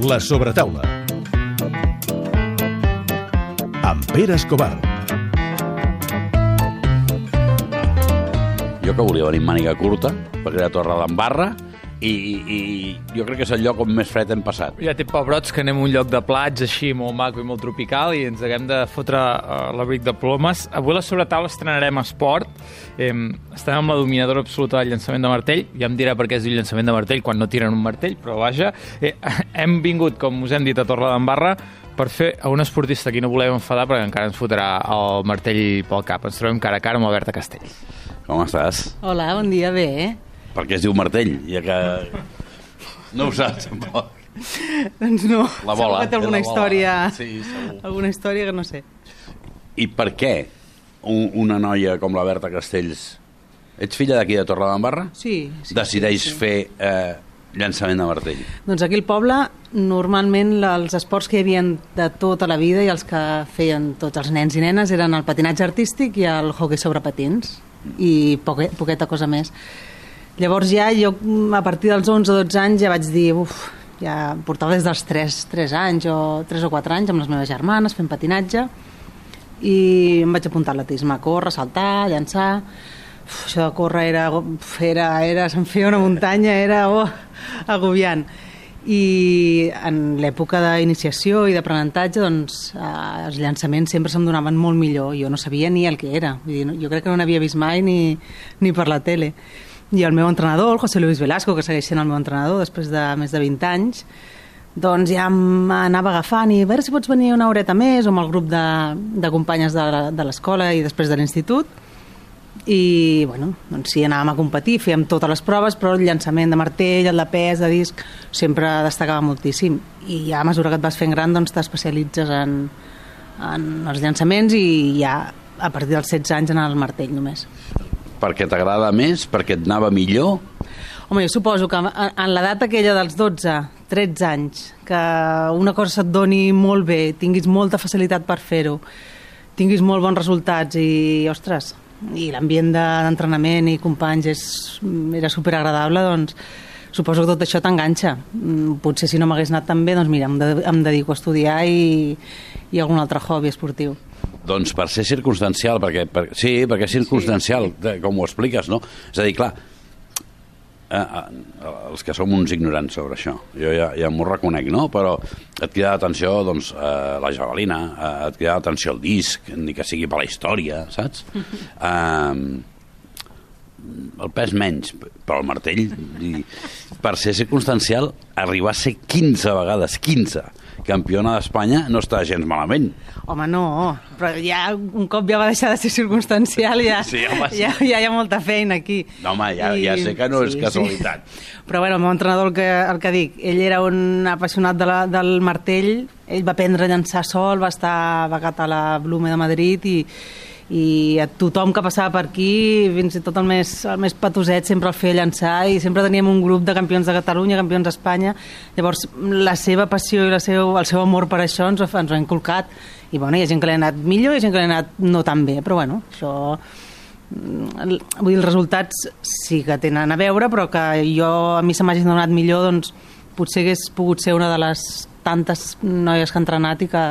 La sobretaula. Amb Pere Escobar. Jo que volia venir màniga curta, perquè era Torre d'Embarra, i, i, jo crec que és el lloc on més fred hem passat. Ja té pebrots que anem a un lloc de plats així molt maco i molt tropical i ens haguem de fotre uh, l'abric de plomes. Avui a la sobretaula estrenarem esport. Eh, estem amb la dominadora absoluta del llançament de martell. Ja em dirà per què es diu llançament de martell quan no tiren un martell, però vaja. Eh, hem vingut, com us hem dit, a Torre d'Embarra per fer a un esportista que no volem enfadar perquè encara ens fotrà el martell pel cap. Ens trobem cara a cara amb Alberta Castells. Com estàs? Hola, bon dia, bé, eh? Per què es diu martell? Ja que... No ho saps, tampoc. Doncs no, La bola. segur que té alguna història, Sí, segur. alguna història que no sé. I per què un, una noia com la Berta Castells... Ets filla d'aquí de Torredembarra? Sí, sí. Decideix sí, sí. fer eh, llançament de martell. Doncs aquí al poble, normalment els esports que hi havia de tota la vida i els que feien tots els nens i nenes eren el patinatge artístic i el hockey sobre patins i poque, poqueta cosa més. Llavors ja jo a partir dels 11 o 12 anys ja vaig dir, uf, ja portava des dels 3, 3 anys o 3 o 4 anys amb les meves germanes fent patinatge i em vaig apuntar a l'atletisme, a córrer, saltar, llançar. Uf, això de córrer era, era, era se'm feia una muntanya, era oh, agobiant. I en l'època d'iniciació i d'aprenentatge doncs, eh, els llançaments sempre se'm donaven molt millor. Jo no sabia ni el que era. Vull dir, jo crec que no n'havia vist mai ni, ni per la tele i el meu entrenador, el José Luis Velasco que segueix sent el meu entrenador després de més de 20 anys doncs ja m'anava agafant i a veure si pots venir una horeta més o amb el grup de, de companyes de, de l'escola i després de l'institut i bueno, doncs sí, anàvem a competir, fèiem totes les proves, però el llançament de martell, el de pes, de disc, sempre destacava moltíssim. I ja a mesura que et vas fent gran, doncs t'especialitzes en, en els llançaments i ja a partir dels 16 anys en el martell només. Perquè t'agrada més? Perquè et anava millor? Home, jo suposo que en l'edat aquella dels 12, 13 anys, que una cosa se't doni molt bé, tinguis molta facilitat per fer-ho, tinguis molt bons resultats i, ostres, i l'ambient de- d'entrenament i companys és, era superagradable, doncs suposo que tot això t'enganxa. Mm, Potser si no m'hagués anat tan bé, doncs mira, em, de, em dedico a estudiar i, i algun altre hobby esportiu. Doncs per ser circumstancial, perquè, per, sí, perquè és circumstancial, sí. com ho expliques, no? És a dir, clar, eh, eh, els que som uns ignorants sobre això, jo ja, ja m'ho reconec, no? Però et crida l'atenció, doncs, eh, la javelina, eh, et crida l'atenció el disc, ni que sigui per la història, saps? eh, el pes menys, però el martell, i, per ser circumstancial, arribar a ser 15 vegades, 15, campiona d'Espanya, no està gens malament. Home, no, però ja un cop ja va deixar de ser circumstancial, ja, Sí, home, sí. ja, ja hi ha molta feina aquí. No, home, ja, ja sé que no és casualitat. Però bueno, el meu entrenador, el que, el que dic, ell era un apassionat de la, del martell, ell va aprendre a llançar sol, va estar becat a la Blume de Madrid i, i a tothom que passava per aquí, fins i tot el més, el més patoset, sempre el feia llançar i sempre teníem un grup de campions de Catalunya, campions d'Espanya. Llavors, la seva passió i la seu, el seu amor per això ens, ho- ens ho ha inculcat. I bueno, hi ha gent que li ha anat millor i gent que li ha anat no tan bé, però bueno, això Mm, vull dir, els resultats sí que tenen a veure, però que jo a mi se m'hagi donat millor, doncs potser hagués pogut ser una de les tantes noies que han entrenat i que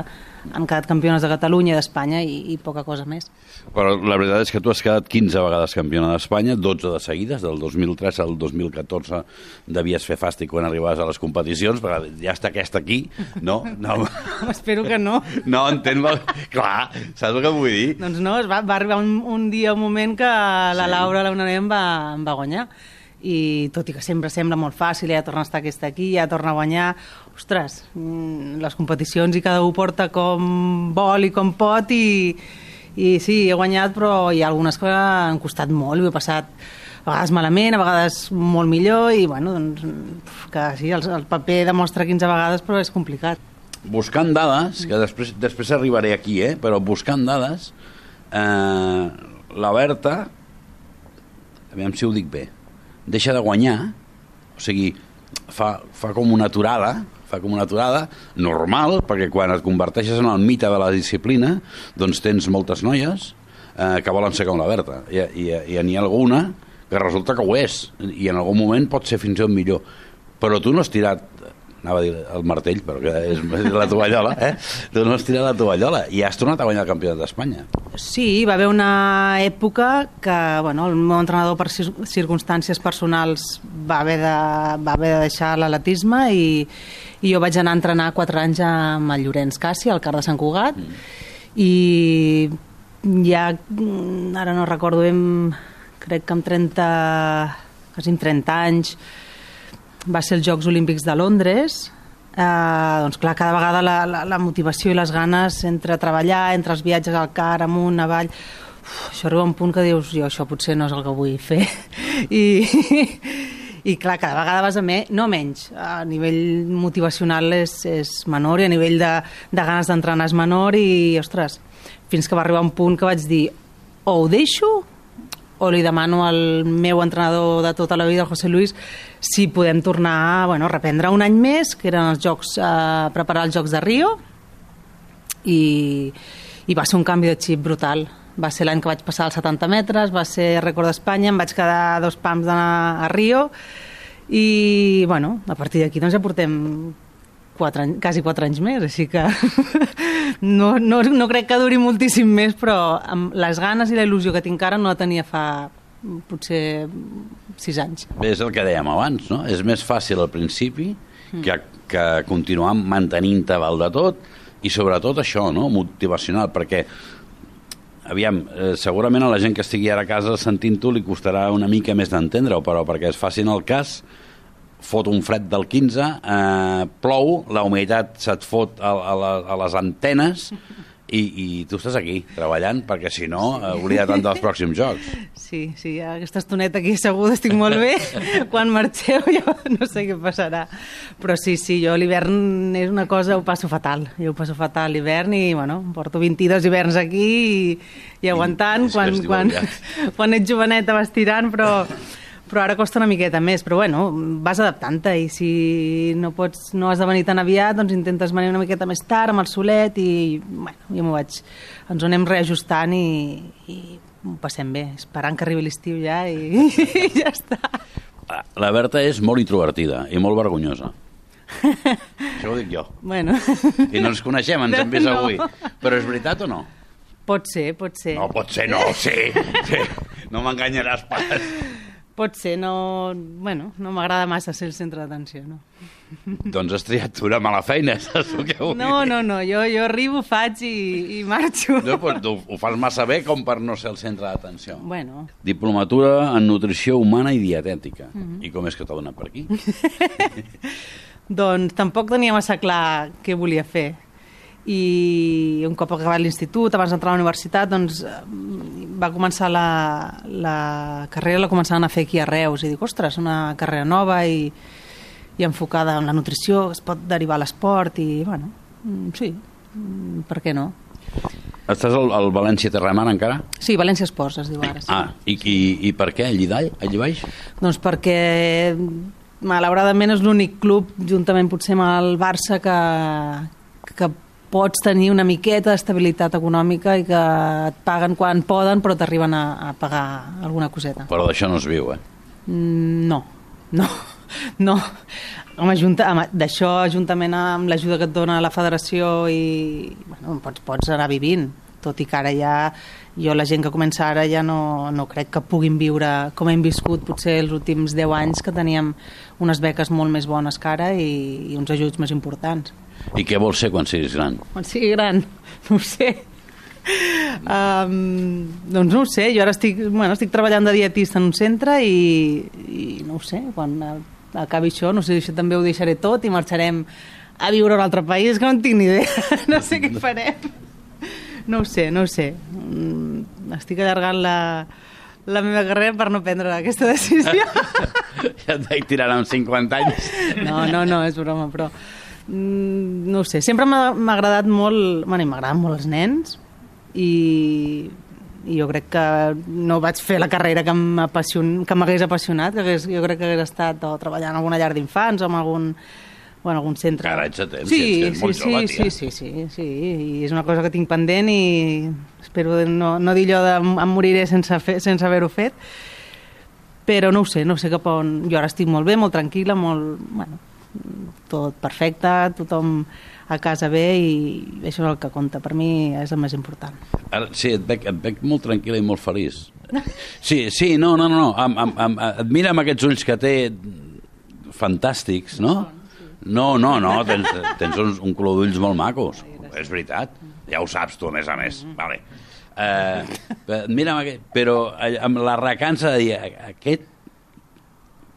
han quedat campiones de Catalunya i d'Espanya i, i poca cosa més. Però la veritat és que tu has quedat 15 vegades campiona d'Espanya, 12 de seguides, del 2003 al 2014 devies fer fàstic quan arribaves a les competicions, perquè ja està aquesta aquí, no? No, Espero que no. no entén... Clar, saps el que vull dir? Doncs no, es va, va arribar un, un dia, un moment que la Sí. Laura, la Una em va, em va guanyar i tot i que sempre sembla molt fàcil, ja torna a estar aquesta aquí, ja torna a guanyar, ostres, mm, les competicions i cada un porta com vol i com pot i, i sí, he guanyat, però hi ha algunes que han costat molt, he passat a vegades malament, a vegades molt millor i bueno, doncs, que sí, el, el paper demostra 15 vegades però és complicat. Buscant dades, que després, després arribaré aquí, eh? però buscant dades, eh, la Berta, aviam si ho dic bé, deixa de guanyar, o sigui, fa, fa com una aturada, fa com una aturada normal, perquè quan et converteixes en el mite de la disciplina, doncs tens moltes noies eh, que volen ser com la Berta, i, i, i n'hi ha alguna que resulta que ho és, i en algun moment pot ser fins i tot millor. Però tu no has tirat anava a dir el martell, però que és, és la tovallola, eh? No has tirat la tovallola i has tornat a guanyar el campionat d'Espanya. Sí, va haver una època que bueno, el meu entrenador per cir- circumstàncies personals va haver de, va haver de deixar l'atletisme i, i jo vaig anar a entrenar 4 anys amb el Llorenç Cassi, al car de Sant Cugat, mm. i ja, ara no recordo ben, crec que amb 30, quasi amb 30 anys, va ser els Jocs Olímpics de Londres, eh, doncs clar, cada vegada la, la, la motivació i les ganes entre treballar, entre els viatges al car, amunt, avall, uf, això arriba un punt que dius, jo això potser no és el que vull fer. I, i clar, cada vegada vas a més, no menys, a nivell motivacional és, és menor i a nivell de, de ganes d'entrenar és menor i, ostres, fins que va arribar un punt que vaig dir o ho deixo o li demano al meu entrenador de tota la vida, el José Luis, si podem tornar bueno, reprendre un any més, que eren els jocs, eh, preparar els Jocs de Rio, i, i va ser un canvi de xip brutal. Va ser l'any que vaig passar els 70 metres, va ser rècord d'Espanya, em vaig quedar dos pams d'anar a Rio, i bueno, a partir d'aquí doncs ja portem quatre quasi quatre anys més, així que no, no, no crec que duri moltíssim més, però amb les ganes i la il·lusió que tinc ara no la tenia fa potser sis anys. Bé, és el que dèiem abans, no? És més fàcil al principi que, que continuar mantenint-te val de tot i sobretot això, no? Motivacional, perquè aviam, eh, segurament a la gent que estigui ara a casa sentint-ho li costarà una mica més d'entendre-ho, però perquè es facin el cas fot un fred del 15, eh, plou, la humitat se't fot a, a, la, a les antenes i, i tu estàs aquí treballant perquè si no, sí. oblida't dels pròxims jocs. Sí, sí, aquesta estoneta aquí segur estic molt bé. Quan marxeu jo no sé què passarà. Però sí, sí, jo l'hivern és una cosa, ho passo fatal. Jo ho passo fatal l'hivern i, bueno, porto 22 hiverns aquí i, i aguantant. Que quan, quan, aviat. quan ets joveneta vas tirant, però però ara costa una miqueta més, però bueno, vas adaptant-te i si no pots, no has de venir tan aviat, doncs intentes venir una miqueta més tard amb el solet i, bueno, jo m'ho vaig, ens ho anem reajustant i, i ho passem bé, esperant que arribi l'estiu ja i, i ja està. La Berta és molt introvertida i molt vergonyosa. Això ho dic jo. Bueno, I no ens coneixem, ens hem vist No. avui. Però és veritat o no? pot ser, pot ser. No, pot ser, no, sí. sí. No m'enganyaràs pas. Pot ser, no... Bueno, no m'agrada massa ser el centre d'atenció, no. Doncs has triat una mala feina, saps el que vull No, dir? no, no, jo, jo arribo, faig i, i marxo. No, però tu ho fas massa bé com per no ser el centre d'atenció. Bueno, Diplomatura en nutrició humana i dietètica. Mhm. I com és que t'ha donat per aquí? Doncs tampoc tenia massa clar què volia fer. I un cop acabat l'institut, abans d'entrar a la universitat, doncs va començar la, la carrera, la començaven a fer aquí a Reus, i dic, ostres, una carrera nova i, i enfocada en la nutrició, es pot derivar a l'esport, i bueno, mm, sí, mm, per què no? Estàs al, al València Terramar encara? Sí, València Esports es diu ara. Sí. Ah, i, i, i per què? Allí dalt? Allí baix? Doncs perquè malauradament és l'únic club, juntament potser amb el Barça, que, que pots tenir una miqueta d'estabilitat econòmica i que et paguen quan poden però t'arriben a, a pagar alguna coseta. Però d'això no es viu, eh? Mm, No, no, no. Home, junta, home, d'això, juntament amb l'ajuda que et dona la federació i bueno, pots, pots anar vivint, tot i que ara ja jo la gent que comença ara ja no, no crec que puguin viure com hem viscut potser els últims 10 anys que teníem unes beques molt més bones que ara i, i uns ajuts més importants. I què vols ser quan siguis gran? Quan sigui gran, no ho sé. Um, doncs no ho sé, jo ara estic, bueno, estic treballant de dietista en un centre i, i no ho sé, quan acabi això, no sé si això també ho deixaré tot i marxarem a viure a un altre país, que no en tinc ni idea, no sé què farem. No ho sé, no ho sé. Mm, Estic allargant la, la meva carrera per no prendre aquesta decisió. ja et vaig tirant amb 50 anys. No, no, no, és broma, però no ho sé, sempre m'ha agradat molt, bueno, m'agraden molt els nens i, i jo crec que no vaig fer la carrera que m'hagués apassionat, que hagués, jo crec que hagués estat o treballant en alguna llar d'infants o en algun, bueno, algun centre. Encara ets a temps, sí, ets- ets sí, molt sí, jove, sí, tia. sí, sí, sí, i és una cosa que tinc pendent i espero no, no dir allò de em moriré sense, fer, sense haver-ho fet, però no ho sé, no sé cap on... Jo ara estic molt bé, molt tranquil·la, molt... Bueno, tot perfecte, tothom a casa bé i això és el que compta. Per mi és el més important. Ara, sí, et veig, et veig molt tranquil·la i molt feliç. Sí, sí, no, no, no. Am, am, am, et mira amb aquests ulls que té fantàstics, no? No, no, no, tens, tens un, un color d'ulls molt macos. És veritat. Ja ho saps tu, a més a més. Vale. Uh, mira, però all- amb la recança de dir aquest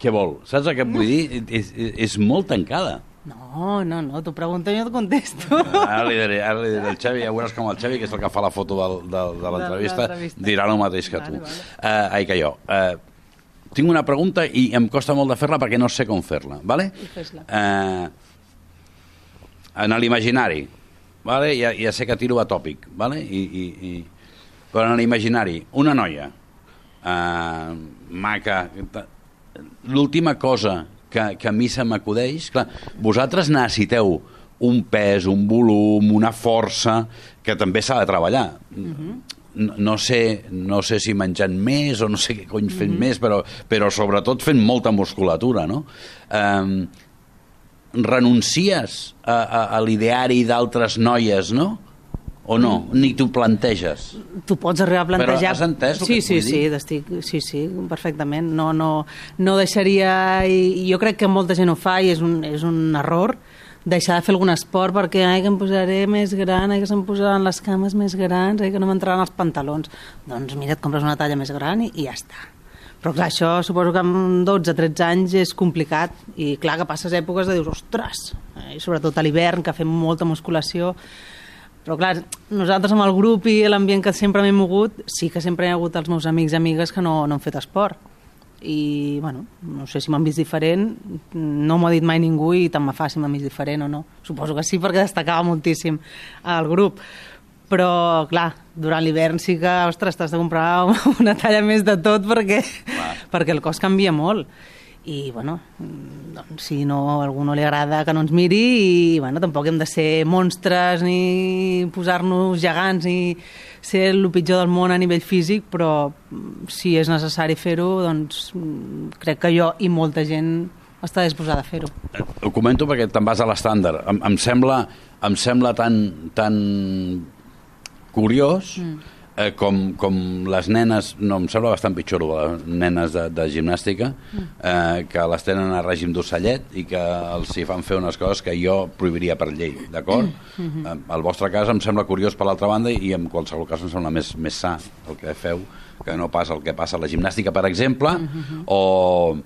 què vol? Saps el que vull dir? És, és, és molt tancada. No, no, no, t'ho pregunto i jo et contesto. Ara li diré, ara li diré al Xavi, ja veuràs com el Xavi, que és el que fa la foto del, del, de l'entrevista, dirà el mateix que tu. Vale, vale. Uh, ai, que jo. Uh, tinc una pregunta i em costa molt de fer-la perquè no sé com fer-la, vale? Fes-la. Uh, en l'imaginari, vale? ja, ja sé que tiro a tòpic, vale? I, i, i... però en l'imaginari, una noia uh, maca, l'última cosa que, que a mi se m'acudeix, clar, vosaltres necessiteu un pes, un volum, una força que també s'ha de treballar. no, no, sé, no sé si menjant més o no sé què cony fent més, però, però sobretot fent molta musculatura, no? Um, renuncies a, a, a l'ideari d'altres noies, no? O no? Ni t'ho planteges? Tu pots arribar a plantejar... Però has entès el sí, que sí, sí, dir? estic, sí, sí, perfectament. No, no, no deixaria... I, i jo crec que molta gent ho fa i és un, és un error deixar de fer algun esport perquè ai, que em posaré més gran, ai, que se'm posaran les cames més grans, ai, que no m'entraran els pantalons. Doncs mira, et compres una talla més gran i, i ja està. Però clar, això suposo que amb 12-13 anys és complicat i clar que passes èpoques de dius, ostres, eh, i sobretot a l'hivern que fem molta musculació, però clar, nosaltres amb el grup i l'ambient que sempre m'he mogut, sí que sempre hi ha hagut els meus amics i amigues que no, no han fet esport. I, bueno, no sé si m'han vist diferent, no m'ho ha dit mai ningú i tant me fa si m'han vist diferent o no. Suposo que sí, perquè destacava moltíssim al grup. Però, clar, durant l'hivern sí que, ostres, t'has de comprar una talla més de tot perquè, perquè el cos canvia molt i bueno, doncs, si no a algú no li agrada que no ens miri i bueno, tampoc hem de ser monstres ni posar-nos gegants ni ser el pitjor del món a nivell físic però mm, si és necessari fer-ho doncs mm, crec que jo i molta gent està disposada a fer-ho Eh, Ho comento perquè te'n vas a l'estàndard. Em, em, sembla, em sembla tan, tan curiós mm. Eh, com, com les nenes, no, em sembla bastant pitjor les nenes de, de gimnàstica, mm. eh, que les tenen a règim d'ocellet i que els hi fan fer unes coses que jo prohibiria per llei, d'acord? Mm -hmm. eh, el vostre cas em sembla curiós per l'altra banda i en qualsevol cas em sembla més, més sa el que feu que no pas el que passa a la gimnàstica, per exemple, mm -hmm. o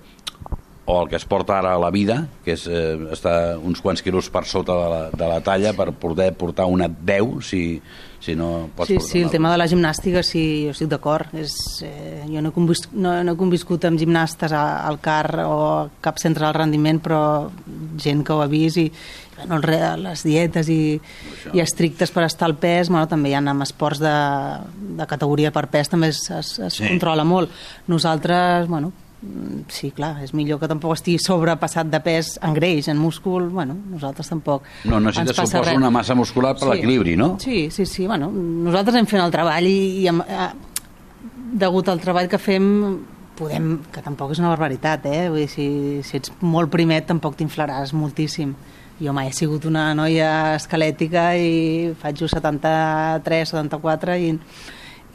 o el que es porta ara a la vida, que és eh, estar uns quants quilos per sota de la, de la talla per poder portar una 10 si, si no pots Sí, portar sí, el tema de la gimnàstica sí, jo estic d'acord. Eh, jo no he, convis, no, no he conviscut amb gimnastes a- al CAR o a cap centre del rendiment, però gent que ho ha vist i bueno, les dietes i, i estrictes per estar al pes, bueno, també hi ha amb esports de, de categoria per pes també es, es, es Sí. controla molt. Nosaltres, bueno, sí, clar, és millor que tampoc estigui sobrepassat de pes en greix, en múscul, bueno, nosaltres tampoc No, passa suposo, res. una massa muscular per l'equilibri, no? Sí, sí, sí. Bueno, nosaltres hem fet el treball i, i amb, eh, degut al treball que fem podem, que tampoc és una barbaritat, eh? Vull dir, si, si ets molt primet tampoc t'inflaràs moltíssim. Jo mai he sigut una noia esquelètica i faig just 73, 74 i,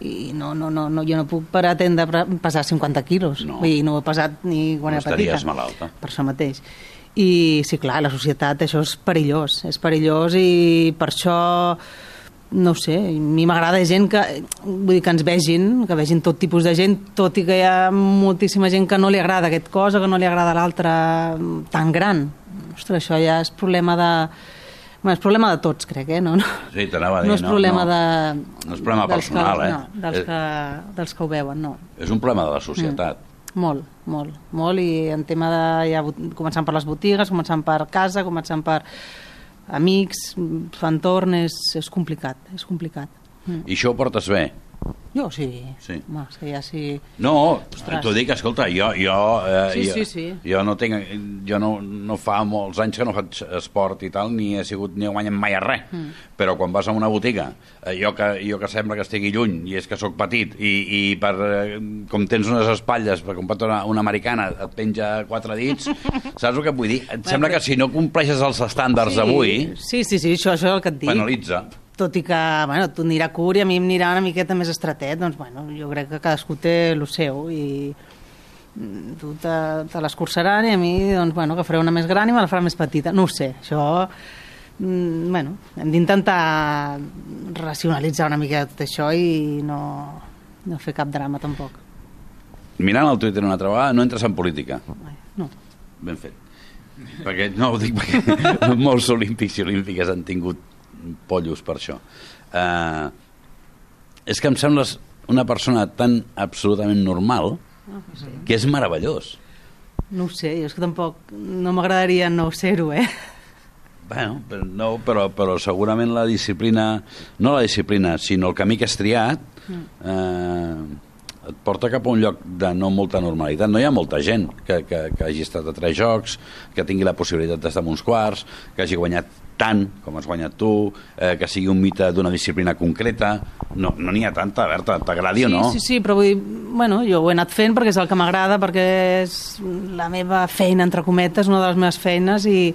i no, no, no, no, jo no puc pretendre pre- pesar 50 quilos. No. Vull dir, no ho he pesat ni quan No era petita. malalta. Per això mateix. I sí, clar, la societat això és perillós, és perillós i per això no sé, a mi m'agrada gent que, vull dir, que ens vegin, que vegin tot tipus de gent, tot i que hi ha moltíssima gent que no li agrada aquest cosa, que no li agrada l'altre tan gran. Ostres, això ja és problema de... Bueno, és problema de tots, crec, eh? No, no, Sí, t'anava a dir, no és no, problema no. de... No és problema personal, que, eh? No, dels, Eh. que, dels que ho veuen, no. És un problema de la societat. Molt, molt, molt, i en tema de, ja, començant per les botigues, començant per casa, començant per amics, entorn, és, és complicat, és complicat. Mm. I això ho portes bé. Jo sí. Sí. Home, és que ja sí... No, t'ho dic, escolta, jo, jo, eh, Sí, jo, sí, sí. jo no tinc, jo no, no fa molts anys que no faig esport i tal, ni he sigut, ni he guanyat mai a res, mm. però quan vas a una botiga, eh, jo, que, jo que sembla que estigui lluny, i és que sóc petit, i, i per, eh, com tens unes espatlles, per comprar una, una americana, et penja quatre dits, saps el que vull dir? Et sembla que si no compleixes els estàndards d'avui, Sí, sí, sí, això, això és el que et dic. penalitza. Tot i que, bueno, tu anirà curt i a mi em anirà una miqueta més estretet, doncs, bueno, jo crec que cadascú té el seu i mm, tu te, te l'escurçaran i a mi, doncs, bueno, que faré una més gran i me la farà més petita. No ho sé, això... mm, Bueno, hem d'intentar racionalitzar una mica tot això i no, no fer cap drama tampoc. Mirant el Twitter una altra vegada, no entres en política. No. Ben fet. Perquè, no, ho dic perquè molts olímpics i olímpiques han tingut pollos per això. Uh, és que em sembles una persona tan absolutament normal Ah, que és meravellós. No ho sé, jo és que tampoc no m'agradaria no ser-ho, eh? Bueno, però, no, però, però segurament la disciplina, no la disciplina, sinó el camí que has triat, eh, et porta cap a un lloc de no molta normalitat. No hi ha molta gent que, que, que hagi estat a tres jocs, que tingui la possibilitat d'estar en uns quarts, que hagi guanyat tant com has guanyat tu, eh, que sigui un mite d'una disciplina concreta. No no n'hi ha tanta, Berta, t'agradi o no? Sí, sí, sí, però vull dir, bueno, jo ho he anat fent perquè és el que m'agrada, perquè és la meva feina, entre cometes, una de les meves feines i,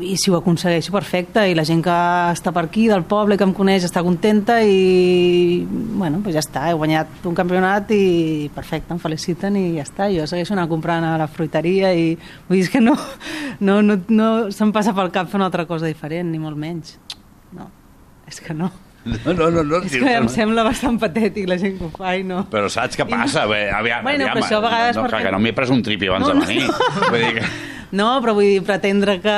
i si ho aconsegueixo, perfecte, i la gent que està per aquí, del poble, que em coneix, està contenta i, bueno, pues ja està, he guanyat un campionat i perfecte, em feliciten i ja està, jo segueixo anant comprant a la fruiteria i vull dir que no, no, no, no se'm passa pel cap fer una altra cosa diferent, ni molt menys. No, és que no. No, no, no. no És que em sembla bastant patètic la gent que ho fa i no... Però saps què passa? Bé, aviam, Bueno, aviam, però això a vegades no, no, perquè- que no m'he pres un tripi abans No, de no. venir. Vull dir que... No, però vull dir, pretendre que,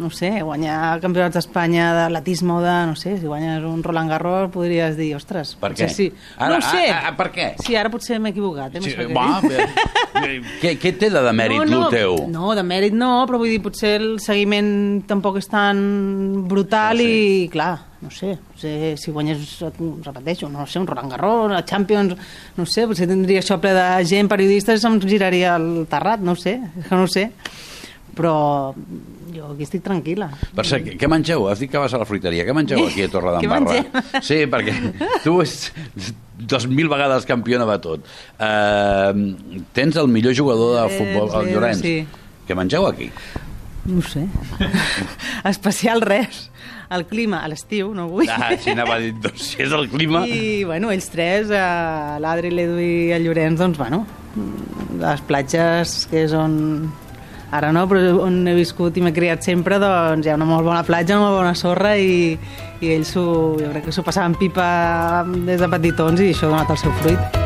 no sé, guanyar campionats d'Espanya d'atletisme o de, no sé, si guanyes un Roland Garros podries dir, ostres, Per què? sí. Ara, no sé. a- a- per què? Sí, ara potser m'he equivocat. Eh, Sí, va, bé, què, què té de demèrit no, no, el teu? No, de mèrit no, però vull dir, potser el seguiment tampoc és tan brutal No sé. i, clar, no sé, no sé, si guanyes, repeteixo, no sé, un Roland Garros, la Champions, no sé, potser tindria això ple de gent, periodistes, se'm giraria el terrat, no sé, és que no sé, però jo aquí estic tranquil·la. Per cert, què, mengeu? Has dit que vas a la fruiteria. Què mengeu aquí a Torre d'Embarra? Sí, perquè tu ets dos mil vegades campiona de tot. Uh, tens el millor jugador de Llorenç, futbol, el eh, Llorenç. sí. Què mengeu aquí? No sé. Especial res. El clima, a l'estiu, no vull. Ah, si anava a dir, doncs, si és el clima... I, bueno, ells tres, eh, l'Adri, l'Edu i el Llorenç, doncs, bueno, les platges que és on... Ara no, però on he viscut i m'he criat sempre, doncs hi ha una molt bona platja, una molt bona sorra i, i ells ho, jo crec que s'ho passaven pipa des de petitons i això ha donat el seu fruit.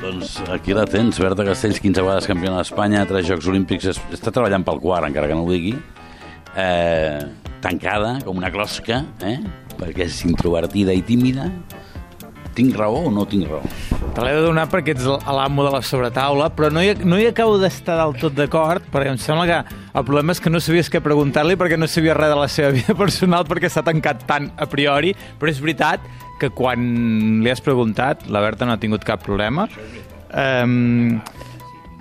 Doncs aquí la tens, Berta Castells, 15 vegades campiona d'Espanya, tres Jocs Olímpics, es- està treballant pel quart, encara que no ho digui, eh, tancada, com una closca, eh? perquè és introvertida i tímida. Tinc raó o no tinc raó? Te l'he de donar perquè ets l'amo de la sobretaula, però no hi, no hi acabo d'estar del tot d'acord, perquè em sembla que el problema és que no sabies què preguntar-li perquè no sabia res de la seva vida personal perquè s'ha tancat tant a priori, però és veritat que quan li has preguntat, la Berta no ha tingut cap problema. Um,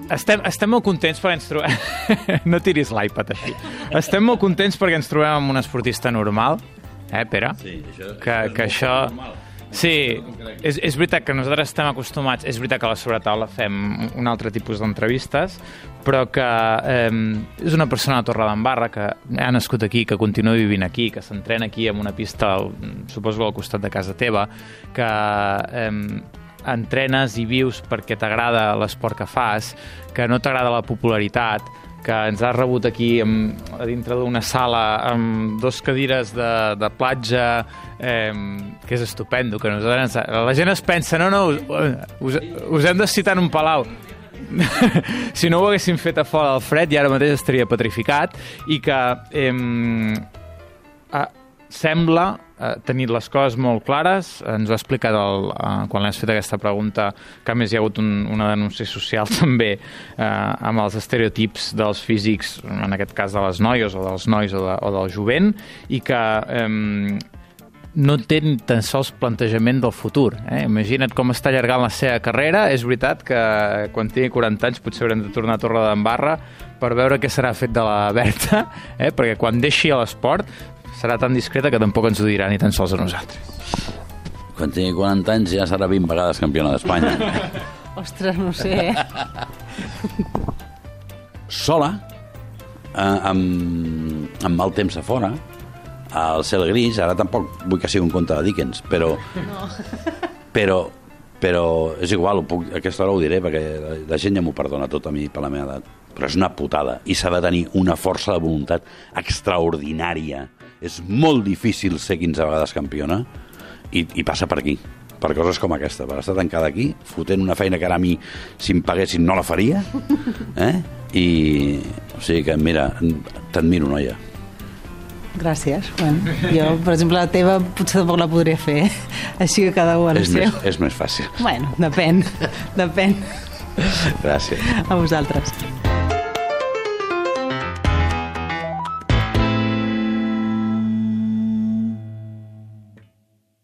estem, estem molt contents perquè ens trobem... no tiris l'iPad així. Estem molt contents perquè ens trobem amb un esportista normal, eh, Pere? Sí, això- que, això és que molt això... normal. Sí, és, és veritat que nosaltres estem acostumats, és veritat que a la sobretaula fem un altre tipus d'entrevistes, però que eh, és una persona de Torredembarra que ha nascut aquí, que continua vivint aquí, que s'entrena aquí en una pista, suposo al costat de casa teva, que eh, entrenes i vius perquè t'agrada l'esport que fas, que no t'agrada la popularitat, que ens ha rebut aquí amb, a dintre d'una sala amb dos cadires de, de platja eh, que és estupendo que nosaltres, la gent es pensa no, no, us, us hem de citar en un palau. Si no ho haguéssim fet a fora del fred i ara mateix estaria petrificat i que eh, a, sembla eh, tenir les coses molt clares. Ens ho ha explicat el, eh, quan l'has fet aquesta pregunta, que a més hi ha hagut un, una denúncia social també eh, amb els estereotips dels físics, en aquest cas de les noies o dels nois o, de, o del jovent, i que eh, no té tan sols plantejament del futur. Eh? Imagina't com està allargant la seva carrera. És veritat que quan tingui 40 anys potser haurem de tornar a Torre d'Embarra per veure què serà fet de la Berta, eh? perquè quan deixi l'esport serà tan discreta que tampoc ens ho dirà ni tan sols a nosaltres. Quan tingui 40 anys ja serà 20 vegades campiona d'Espanya. Ostres, no sé, eh? Sola, eh, amb, amb mal temps a fora, al cel gris, ara tampoc vull que sigui un conte de Dickens, però... No. Però, però és igual, ho puc, a aquesta hora ho diré, perquè la, la gent ja m'ho perdona tot a mi per la meva edat. Però és una putada, i s'ha de tenir una força de voluntat extraordinària. És molt difícil ser 15 vegades campiona, i, i passa per aquí per coses com aquesta, per estar tancada aquí, fotent una feina que ara a mi, si em paguessin, no la faria, eh? I, o sigui que, mira, t'admiro, noia. Gràcies. Bueno, jo, per exemple, la teva potser tampoc la podria fer, així que cada un És seu. més, és més fàcil. Bueno, depèn, depèn Gràcies. a vosaltres.